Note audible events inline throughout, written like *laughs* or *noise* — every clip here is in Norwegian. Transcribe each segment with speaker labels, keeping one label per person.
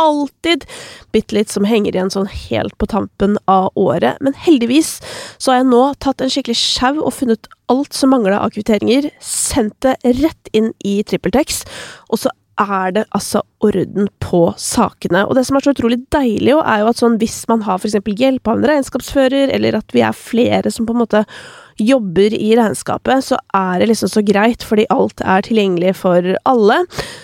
Speaker 1: alltid bitte litt som henger igjen sånn helt på tampen av året. Men heldigvis så har jeg nå tatt en skikkelig sjau og funnet alt som mangla av kvitteringer, sendt det rett inn i TrippelTex, og så er det altså orden på sakene. Og det som er så utrolig deilig, jo, er jo at sånn hvis man har eksempel hjelp av en regnskapsfører, eller at vi er flere som på en måte jobber i regnskapet, så er det liksom så greit, fordi alt er tilgjengelig for alle.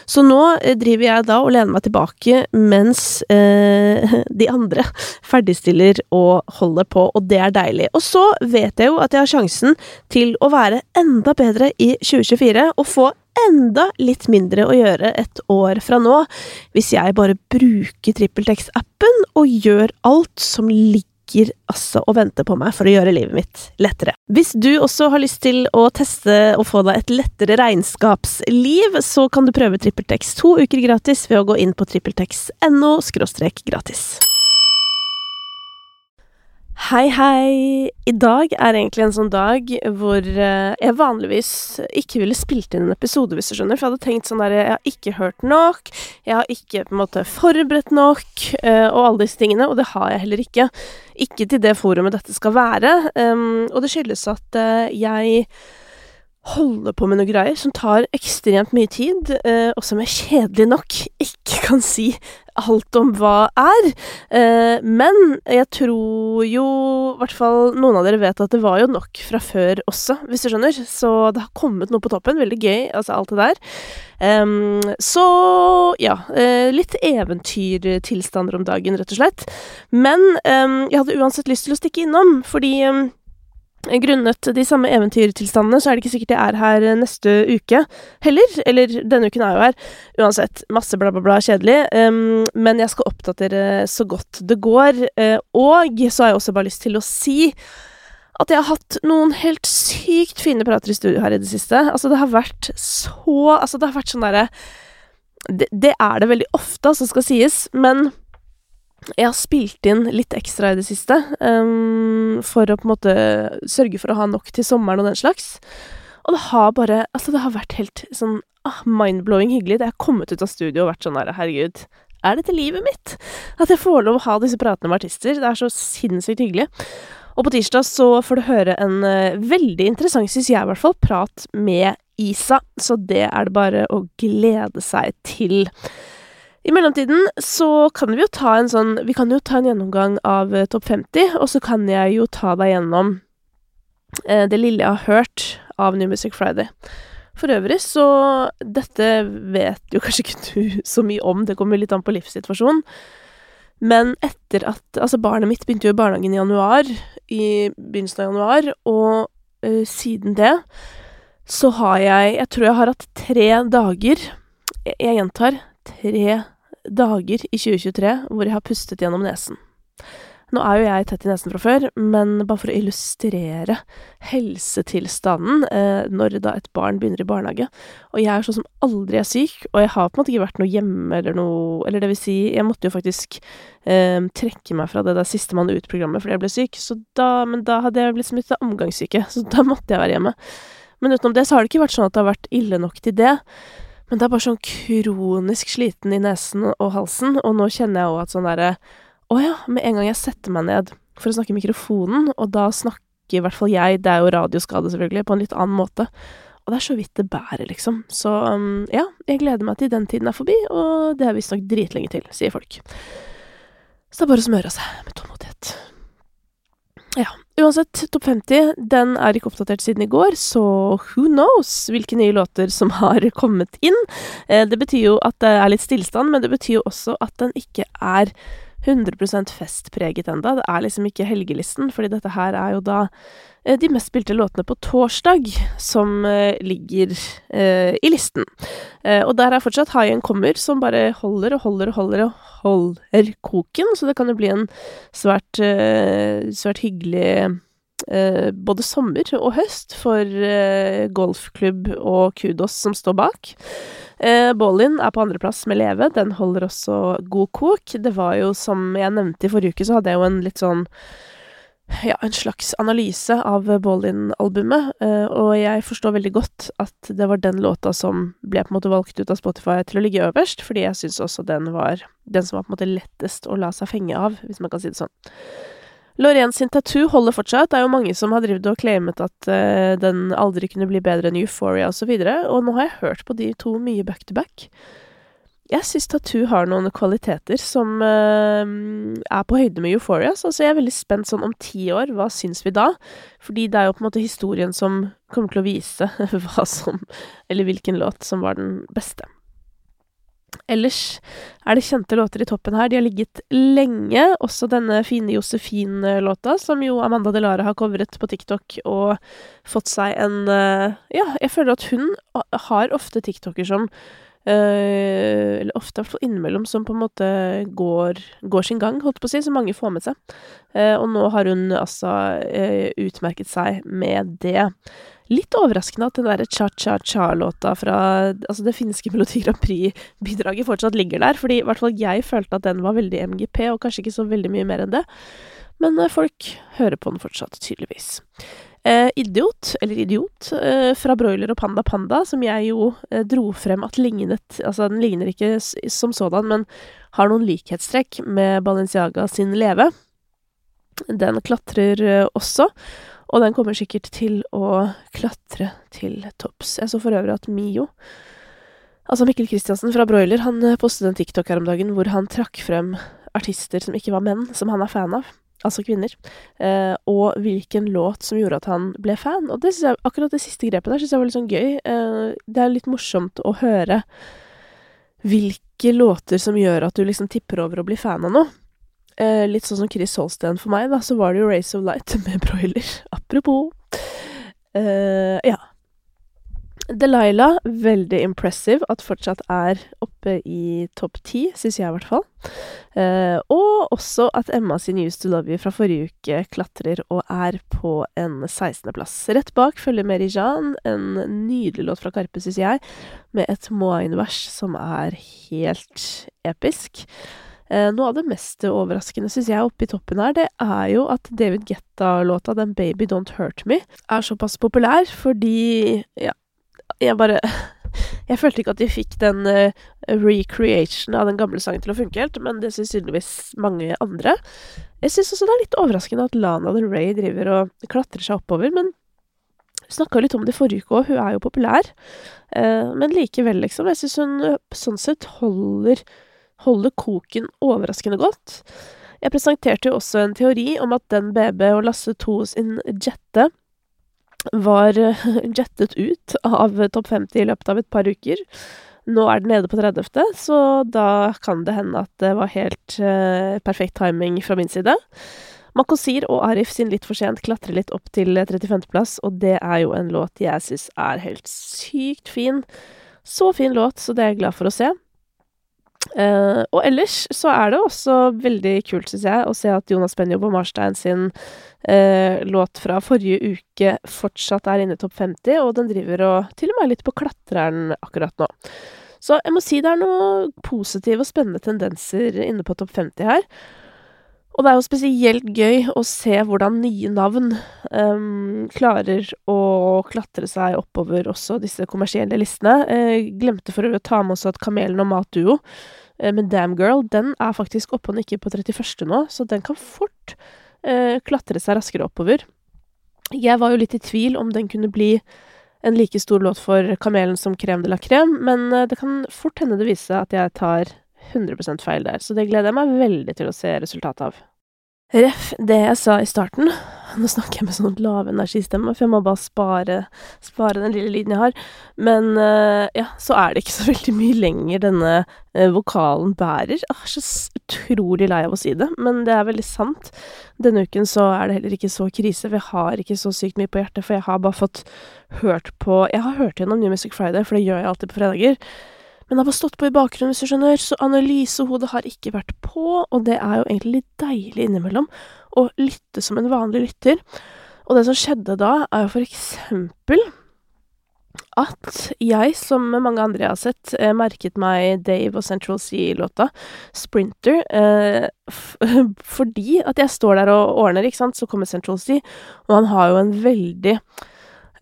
Speaker 1: Så nå eh, driver jeg da og lener meg tilbake mens eh, *laughs* de andre ferdigstiller og holder på, og det er deilig. Og så vet jeg jo at jeg har sjansen til å være enda bedre i 2024 og få enda litt mindre å gjøre et år fra nå, hvis jeg bare bruker TrippelTex-appen og gjør alt som ligger altså og venter på meg for å gjøre livet mitt lettere. Hvis du også har lyst til å teste og få deg et lettere regnskapsliv, så kan du prøve TrippelTex to uker gratis ved å gå inn på trippeltex.no gratis. Hei, hei! I dag er egentlig en sånn dag hvor eh, jeg vanligvis ikke ville spilt inn en episode, hvis du skjønner. For jeg hadde tenkt sånn der Jeg har ikke hørt nok, jeg har ikke på en måte forberedt nok, eh, og alle disse tingene. Og det har jeg heller ikke. Ikke til det forumet dette skal være. Um, og det skyldes at uh, jeg holder på med noe greier som tar ekstremt mye tid, eh, og som jeg kjedelig nok ikke kan si alt om hva er. Eh, men jeg tror jo i hvert fall noen av dere vet at det var jo nok fra før også, hvis du skjønner. Så det har kommet noe på toppen. Veldig gøy, altså alt det der. Um, så ja, Eh, litt eventyrtilstander om dagen, rett og slett. Men um, jeg hadde uansett lyst til å stikke innom, fordi um, Grunnet de samme eventyrtilstandene, så er det ikke sikkert jeg er her neste uke heller. Eller denne uken er jeg jo her. Uansett, masse bla, bla, bla, kjedelig. Um, men jeg skal oppdatere så godt det går. Uh, og så har jeg også bare lyst til å si at jeg har hatt noen helt sykt fine prater i studio her i det siste. Altså, det har vært så Altså, det har vært sånn derre det, det, er det veldig ofte, altså, skal sies, men jeg har spilt inn litt ekstra i det siste, um, for å på en måte sørge for å ha nok til sommeren og den slags. Og det har bare Altså, det har vært helt sånn ah, mind-blowing hyggelig. Det har kommet ut av studio og vært sånn her, herregud, er dette livet mitt? At jeg får lov å ha disse pratene med artister. Det er så sinnssykt hyggelig. Og på tirsdag så får du høre en uh, veldig interessant, syns jeg i hvert fall, prat med Isa. Så det er det bare å glede seg til. I mellomtiden så kan vi jo ta en sånn Vi kan jo ta en gjennomgang av uh, Topp 50, og så kan jeg jo ta deg gjennom uh, det lille jeg har hørt av New Music Friday. For øvrig så Dette vet jo kanskje ikke du *laughs* så mye om, det kommer litt an på livssituasjonen. Men etter at Altså, barnet mitt begynte jo i barnehagen i januar, i begynnelsen av januar, og uh, siden det så har jeg Jeg tror jeg har hatt tre dager Jeg, jeg gjentar tre dager i 2023 hvor jeg har pustet gjennom nesen. Nå er jo jeg tett i nesen fra før, men bare for å illustrere helsetilstanden eh, når da et barn begynner i barnehage Og jeg er sånn som aldri er syk, og jeg har på en måte ikke vært noe hjemme eller noe Eller det vil si, jeg måtte jo faktisk eh, trekke meg fra det der Sistemann ut-programmet fordi jeg ble syk, så da Men da hadde jeg blitt smittet av omgangssyke, *laughs* så da måtte jeg være hjemme. Men utenom det så har det ikke vært sånn at det har vært ille nok til det. Men det er bare sånn kronisk sliten i nesen og halsen, og nå kjenner jeg òg at sånn derre Å ja, med en gang jeg setter meg ned for å snakke i mikrofonen, og da snakker i hvert fall jeg, det er jo radioskade selvfølgelig, på en litt annen måte. Og det er så vidt det bærer, liksom. Så um, ja, jeg gleder meg til den tiden er forbi, og det er visstnok dritlenge til, sier folk. Så det er bare å smøre seg med tålmodighet. Ja. Uansett, Topp 50 den er ikke oppdatert siden i går, så who knows hvilke nye låter som *laughs* har kommet inn. Eh, det betyr jo at det er litt stillstand, men det betyr jo også at den ikke er 100% festpreget enda. Det er liksom ikke helgelisten, fordi dette her er jo da eh, de mest spilte låtene på torsdag som eh, ligger eh, i listen. Eh, og der er fortsatt High End Kommer, som bare holder og holder og holder og holder koken, så det kan jo bli en svært, eh, svært hyggelig eh, både sommer og høst for golfklubb og Kudos som står bak. Eh, Ballin er på andreplass med Leve, den holder også god kok. Det var jo, som jeg nevnte i forrige uke, så hadde jeg jo en litt sånn ja, en slags analyse av Ballin-albumet, eh, og jeg forstår veldig godt at det var den låta som ble på en måte valgt ut av Spotify til å ligge øverst, fordi jeg syns også den var den som var på en måte lettest å la seg fenge av, hvis man kan si det sånn. Lorraine sin tattoo holder fortsatt. Det er jo mange som har drevet og claimet at uh, den aldri kunne bli bedre enn Euphoria osv., og, så videre, og nå har jeg hørt på de to mye back to back. Jeg syns Tattoo har noen kvaliteter som uh, er på høyde med Euphoria, så jeg er veldig spent sånn om ti år, hva syns vi da? Fordi det er jo på en måte historien som kommer til å vise *laughs* hva som Eller hvilken låt som var den beste. Ellers er det kjente låter i toppen her. De har ligget lenge. Også denne fine Josefin-låta, som jo Amanda Delara har covret på TikTok og fått seg en uh, Ja, jeg føler at hun har ofte TikToker som Uh, eller ofte, i hvert fall innimellom, som på en måte går, går sin gang, holdt på å si, som mange får med seg. Uh, og nå har hun altså utmerket seg med det. Litt overraskende at den derre cha-cha-cha-låta fra altså det finske Melodi Grand Prix-bidraget fortsatt ligger der, fordi i hvert fall jeg følte at den var veldig MGP, og kanskje ikke så veldig mye mer enn det. Men folk hører på den fortsatt, tydeligvis. Eh, idiot, eller Idiot, eh, fra Broiler og Panda Panda, som jeg jo eh, dro frem at lignet Altså, den ligner ikke som sådan, men har noen likhetstrekk med Balenciaga sin Leve. Den klatrer eh, også, og den kommer sikkert til å klatre til topps. Jeg så for øvrig at Mio Altså Mikkel Kristiansen fra Broiler, han eh, postet en TikTok her om dagen hvor han trakk frem artister som ikke var menn, som han er fan av altså kvinner, eh, og hvilken låt som gjorde at han ble fan. Og det jeg, akkurat det siste grepet der syns jeg var litt sånn gøy. Eh, det er litt morsomt å høre hvilke låter som gjør at du liksom tipper over å bli fan av noe. Eh, litt sånn som Chris Holsten for meg, da, så var det jo Race of Light *laughs* med broiler. Apropos. Eh, ja. Delilah, veldig impressive at fortsatt er oppe i topp ti, syns jeg i hvert fall. Eh, og også at Emma sin Used to Love You fra forrige uke klatrer og er på en 16.-plass. Rett bak følger Mary Jean, en nydelig låt fra Karpe, syns jeg, med et Moain-vers som er helt episk. Eh, noe av det mest overraskende, syns jeg, oppe i toppen her, det er jo at David Getta-låta, den Baby Don't Hurt Me, er såpass populær fordi, ja, jeg bare *laughs* Jeg følte ikke at de fikk den uh, recreation av den gamle sangen til å funke helt, men det syns tydeligvis mange andre. Jeg syns også det er litt overraskende at Lana Del Rey driver og klatrer seg oppover, men snakka litt om det forrige uke òg, hun er jo populær. Uh, men likevel, liksom. Jeg syns hun sånn sett holder, holder koken overraskende godt. Jeg presenterte jo også en teori om at den BB og Lasse 2 sin jette var eh, *laughs* jettet ut av topp 50 i løpet av et par uker. Nå er den nede på 30., så da kan det hende at det var helt uh, perfekt timing fra min side. Makosir og Arif sin Litt for sent klatrer litt opp til 35.-plass, og det er jo en låt jeg syns er helt sykt fin. Så fin låt, så det er jeg glad for å se. Uh, og ellers så er det også veldig kult, syns jeg, å se at Jonas Benjob og Marstein sin uh, låt fra forrige uke fortsatt er inne i topp 50, og den driver og til og med er litt på klatreren akkurat nå. Så jeg må si det er noen positive og spennende tendenser inne på topp 50 her. Og det er jo spesielt gøy å se hvordan nye navn um, klarer å klatre seg oppover også disse kommersielle listene. Jeg glemte for å ta med også at Kamelen og Matduo uh, med Damn Girl, den er faktisk oppe og nikker på 31. nå, så den kan fort uh, klatre seg raskere oppover. Jeg var jo litt i tvil om den kunne bli en like stor låt for Kamelen som Krem de la Krem, men det kan fort hende det viser seg at jeg tar 100% feil der, så det gleder jeg meg veldig til å se resultatet av. Ref det jeg sa i starten. *laughs* Nå snakker jeg med sånn lavenergistemme, for jeg må bare spare, spare den lille lyden jeg har. Men uh, ja, så er det ikke så *laughs* veldig mye lenger denne uh, vokalen bærer. Jeg er så utrolig lei av å si det, men det er veldig sant. Denne uken så er det heller ikke så krise, for jeg har ikke så sykt mye på hjertet, for jeg har bare fått hørt på Jeg har hørt gjennom New Music Friday, for det gjør jeg alltid på fredager. Men det har bare stått på i bakgrunnen, hvis du skjønner, så analysehodet har ikke vært på, og det er jo egentlig litt deilig innimellom å lytte som en vanlig lytter. Og det som skjedde da, er jo for eksempel at jeg, som mange andre jeg har sett, eh, merket meg Dave og Central Sea-låta, 'Sprinter', eh, *laughs* fordi at jeg står der og ordner, ikke sant, så kommer Central Sea, og han har jo en veldig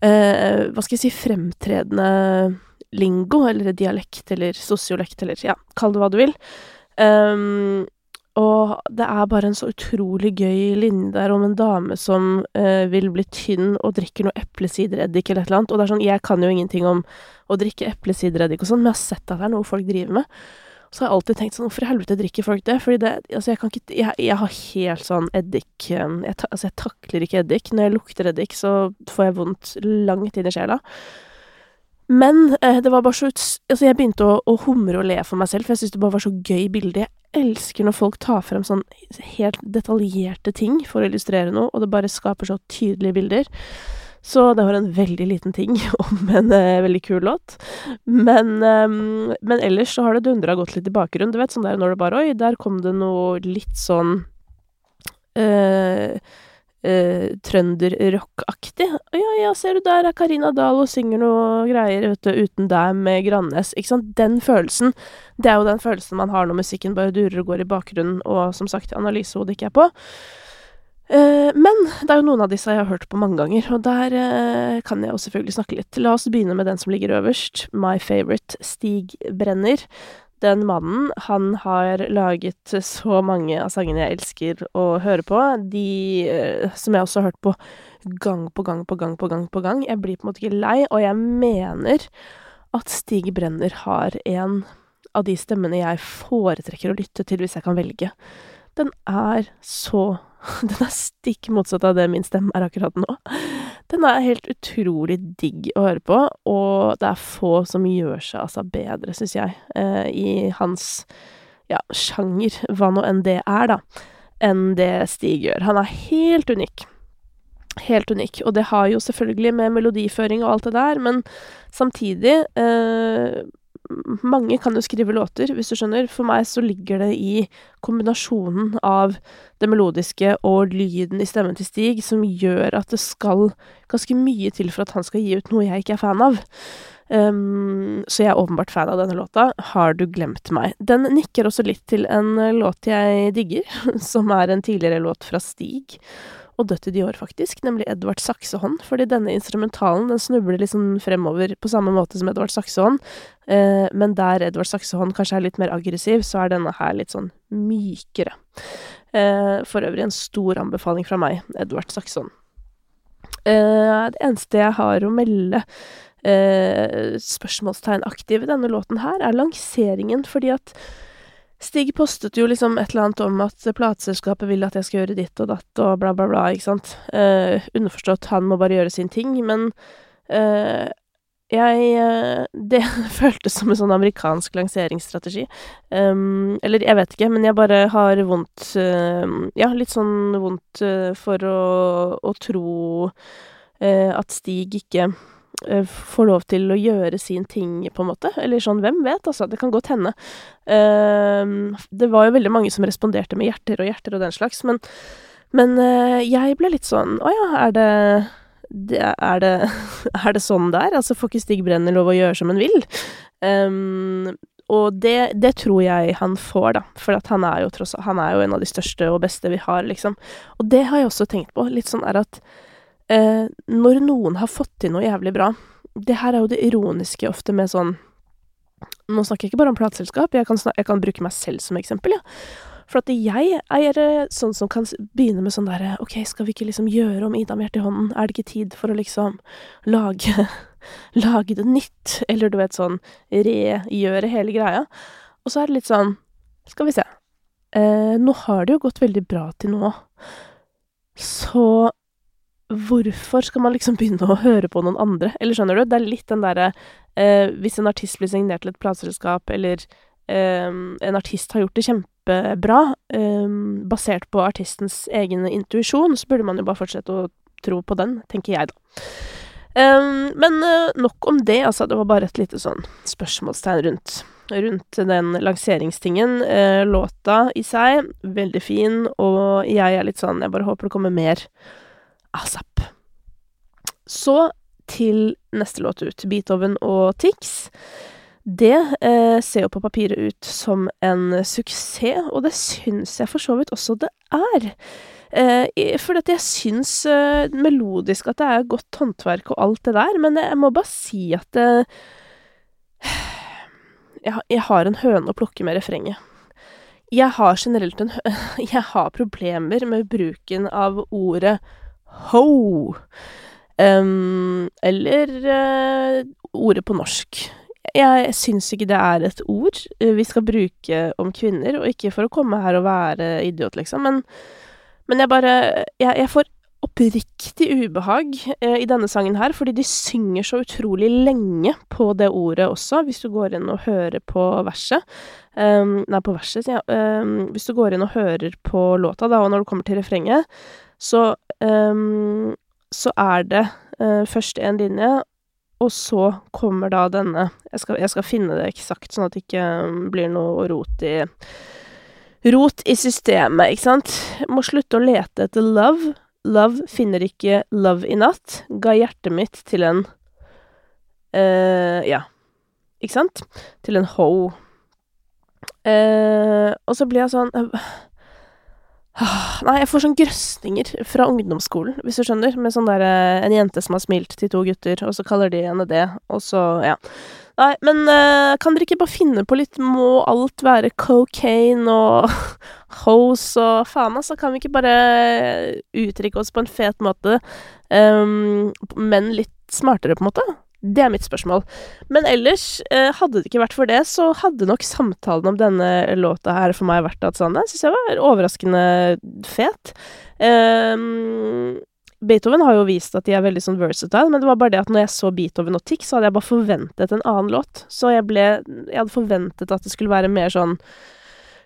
Speaker 1: eh, Hva skal jeg si fremtredende lingo, eller dialekt, eller sosiolekt, eller ja, kall det hva du vil. Um, og det er bare en så utrolig gøy linje der om en dame som uh, vil bli tynn og drikker noe eplesidereddik eller et eller annet. Og det er sånn, jeg kan jo ingenting om å drikke eplesidereddik og sånn, men jeg har sett at det er noe folk driver med. Så har jeg alltid tenkt sånn, hvorfor i helvete drikker folk det? Fordi det, altså jeg kan ikke, jeg, jeg har helt sånn eddik eh, jeg, Altså jeg takler ikke eddik. Når jeg lukter eddik, så får jeg vondt langt inn i sjela. Men eh, det var bare så Altså, jeg begynte å, å, humre og le for meg selv, for jeg syntes det bare var så gøy bilde. Jeg elsker når folk tar frem sånn helt detaljerte ting for å illustrere noe, og det bare skaper så tydelige bilder. Så det var en veldig liten ting *laughs* om en eh, veldig kul låt. Men, eh, men ellers så har det dundra gått litt i bakgrunnen. Du vet sånn der når det bare Oi, der kom det noe litt sånn eh, uh, trønderrockaktig. Ja, ja, ser du, der er Karina Dahl og synger noe greier, vet du, uten deg med Grannes. Ikke sant. Den følelsen. Det er jo den følelsen man har når musikken bare durer og går i bakgrunnen, og som sagt, analysehodet ikke er på. Uh, men det er jo noen av disse jeg har hørt på mange ganger, og der uh, kan jeg jo selvfølgelig snakke litt. La oss begynne med den som ligger øverst, My Favorite, Stig Brenner. Den mannen, han har laget så mange av sangene jeg elsker å høre på. De eh, som jeg også har hørt på gang på gang på gang på gang på gang. Jeg blir på en måte ikke lei, og jeg mener at Stig Brenner har en av de stemmene jeg foretrekker å lytte til hvis jeg kan velge. Den er så *laughs* Den er stikk motsatt av det min stemme er akkurat nå. Den er helt utrolig digg å høre på, og det er få som gjør seg altså bedre, syns jeg, eh, i hans ja, sjanger, hva nå enn det er, da, enn det Stig gjør. Han er helt unik. Helt unik. Og det har jo selvfølgelig med melodiføring og alt det der, men samtidig eh, mange kan jo skrive låter, hvis du skjønner. For meg så ligger det i kombinasjonen av det melodiske og lyden i stemmen til Stig som gjør at det skal ganske mye til for at han skal gi ut noe jeg ikke er fan av. Um, så jeg er åpenbart fan av denne låta. 'Har du glemt meg'? Den nikker også litt til en låt jeg digger, *laughs* som er en tidligere låt fra Stig og dødt i de år, faktisk, nemlig Edvard Saksehånd, fordi denne instrumentalen den snubler liksom fremover på samme måte som Edvard Saksehånd, eh, men der Edvard Saksehånd kanskje er litt mer aggressiv, så er denne her litt sånn mykere. Eh, for øvrig en stor anbefaling fra meg, Edvard Saksehånd. Eh, det eneste jeg har å melde eh, ved i denne låten her, er lanseringen, fordi at Stig postet jo liksom et eller annet om at plateselskapet vil at jeg skal gjøre ditt og datt og bla, bla, bla, ikke sant. Eh, underforstått, han må bare gjøre sin ting, men eh, jeg uh, *laughs* Det føltes som en sånn amerikansk lanseringsstrategi. Um, eller jeg vet ikke, men jeg bare har vondt Ja, litt sånn vondt for å, å tro at Stig ikke Eh, får lov til å gjøre sin ting, på en måte. Eller sånn, hvem vet, altså. Det kan godt hende. Uh, det var jo veldig mange som responderte med hjerter og hjerter og den slags, men, men uh, jeg ble litt sånn Å ja, er det, det, er det *laughs* Er det sånn der? Altså, får ikke Stig Brenner lov å gjøre som han vil? Um, og det, det, tror jeg han får, da. For han er jo tross Han er jo en av de største og beste vi har, liksom. Og det har jeg også tenkt på. Litt sånn er at eh, når noen har fått til noe jævlig bra Det her er jo det ironiske ofte med sånn Nå snakker jeg ikke bare om plateselskap, jeg, jeg, kan bruke meg selv som eksempel, ja. For at jeg er eh, sånn som kan begynne med sånn derre Ok, skal vi ikke liksom gjøre om Ida med hjertet i hånden? Er det ikke tid for å liksom lage *laughs* Lage det nytt? Eller du vet sånn regjøre hele greia. Og så er det litt sånn Skal vi se. Eh, nå har det jo gått veldig bra til nå. Så hvorfor skal man liksom begynne å høre på noen andre? Eller skjønner du? Det er litt den derre eh, Hvis en artist blir signert til et plateselskap, eller eh, en artist har gjort det kjempebra, eh, basert på artistens egen intuisjon, så burde man jo bare fortsette å tro på den, tenker jeg, da. Um, men uh, nok om det, altså. Det var bare et lite sånn spørsmålstegn rundt, rundt den lanseringstingen. Uh, låta i seg, veldig fin, og jeg er litt sånn Jeg bare håper det kommer mer asap. Så til neste låt ut, Beethoven og Tix. Det eh, ser jo på papiret ut som en suksess, og det syns jeg for så vidt også det er. Eh, for at jeg syns eh, melodisk at det er godt håndverk og alt det der, men jeg må bare si at det, jeg, jeg har en høne å plukke med refrenget. Jeg har generelt en høne. *laughs* Jeg har problemer med bruken av ordet ho. Eller uh, ordet på norsk. Jeg syns ikke det er et ord vi skal bruke om kvinner, og ikke for å komme her og være idiot, liksom, men, men jeg bare jeg, jeg får oppriktig ubehag eh, i denne sangen her, fordi de synger så utrolig lenge på det ordet også, hvis du går inn og hører på verset. Um, nei, på verset, sier jeg. Um, hvis du går inn og hører på låta, da, og når du kommer til refrenget, så um, så er det uh, først en linje, og så kommer da denne jeg skal, jeg skal finne det eksakt, sånn at det ikke blir noe rot i Rot i systemet, ikke sant? Må slutte å lete etter love Love finner ikke love i natt, ga hjertet mitt til en uh, Ja, ikke sant? Til en ho. Uh, og så blir jeg sånn *sighs* Nei, jeg får sånn grøsninger fra ungdomsskolen, hvis du skjønner, med sånn derre En jente som har smilt til to gutter, og så kaller de henne det, og så Ja. Nei, men uh, kan dere ikke bare finne på litt Må alt være cocaine og *laughs* hose og faen, altså? Kan vi ikke bare uttrykke oss på en fet måte, um, men litt smartere, på en måte? Det er mitt spørsmål. Men ellers, uh, hadde det ikke vært for det, så hadde nok samtalen om denne låta her for meg vært at sånn Jeg syns jeg var overraskende fet. Um, Beethoven har jo vist at de er veldig sånn versatile, men det var bare det at når jeg så Beethoven og Tix, så hadde jeg bare forventet en annen låt. Så jeg ble Jeg hadde forventet at det skulle være mer sånn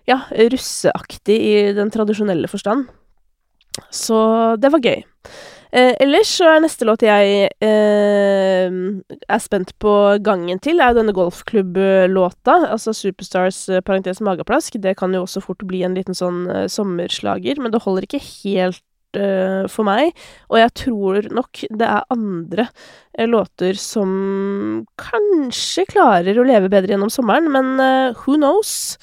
Speaker 1: ja, russeaktig i den tradisjonelle forstand. Så det var gøy. Eh, ellers så er neste låt jeg eh, er spent på gangen til, er jo denne golfklubblåta. Altså Superstars eh, parentes mageplask. Det kan jo også fort bli en liten sånn eh, sommerslager, men det holder ikke helt uh, for meg. Og jeg tror nok det er andre uh, låter som kanskje klarer å leve bedre gjennom sommeren, men uh, who knows?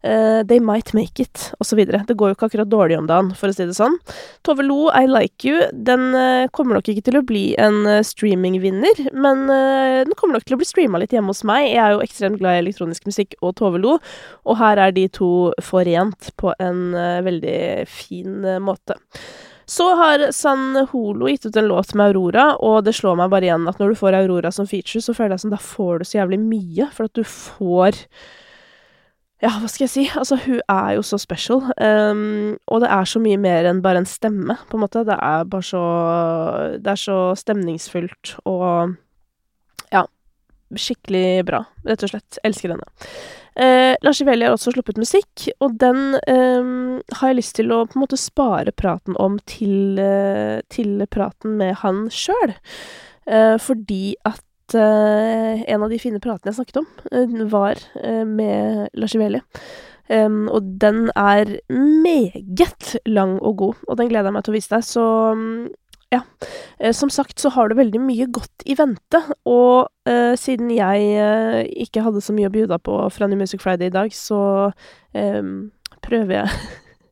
Speaker 1: they might make it, videre. Det går jo ikke akkurat dårlig om dagen, for å si det sånn. Tove Lo, I Like You, den kommer nok ikke til å bli en streamingvinner, men den kommer nok til å bli streama litt hjemme hos meg. Jeg er jo ekstremt glad i elektronisk musikk og Tove Lo, og her er de to forent på en veldig fin måte. Så har San Holo gitt ut en låt med Aurora, og det slår meg bare igjen at når du får Aurora som feature, så føler jeg som da får du så jævlig mye, for at du får ja, hva skal jeg si? Altså, hun er jo så special. Um, og det er så mye mer enn bare en stemme, på en måte. Det er bare så Det er så stemningsfullt og skikkelig bra, rett og slett. Elsker denne. Eh, Lars Iveli har også sluppet musikk, og den eh, har jeg lyst til å på en måte spare praten om til, eh, til praten med han sjøl. Eh, fordi at eh, en av de fine pratene jeg snakket om, eh, var med Lars Iveli. Um, og den er meget lang og god, og den gleder jeg meg til å vise deg. Så um, ja. Eh, som sagt så har du veldig mye godt i vente, og eh, siden jeg eh, ikke hadde så mye å bjuda på fra New Music Friday i dag, så eh, prøver jeg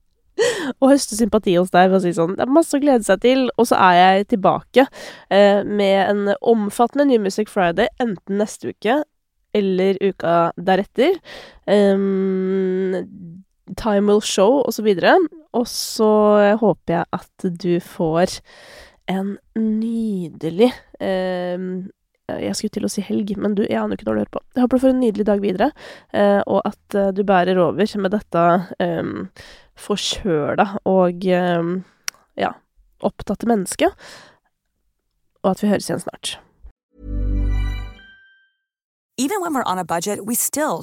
Speaker 1: *laughs* å høste sympati hos deg ved å si sånn Det er masse å glede seg til, og så er jeg tilbake eh, med en omfattende New Music Friday enten neste uke eller uka deretter. Um, time will show, og så videre. Og så håper jeg at du får en nydelig eh, Jeg skulle til å si helg, men du, jeg aner ikke når du hører på. Jeg håper du får en nydelig dag videre, eh, og at eh, du bærer over med dette eh, forkjøla og eh, ja, opptatte mennesket, og at vi høres igjen snart.
Speaker 2: Even when we're on a budget, we still.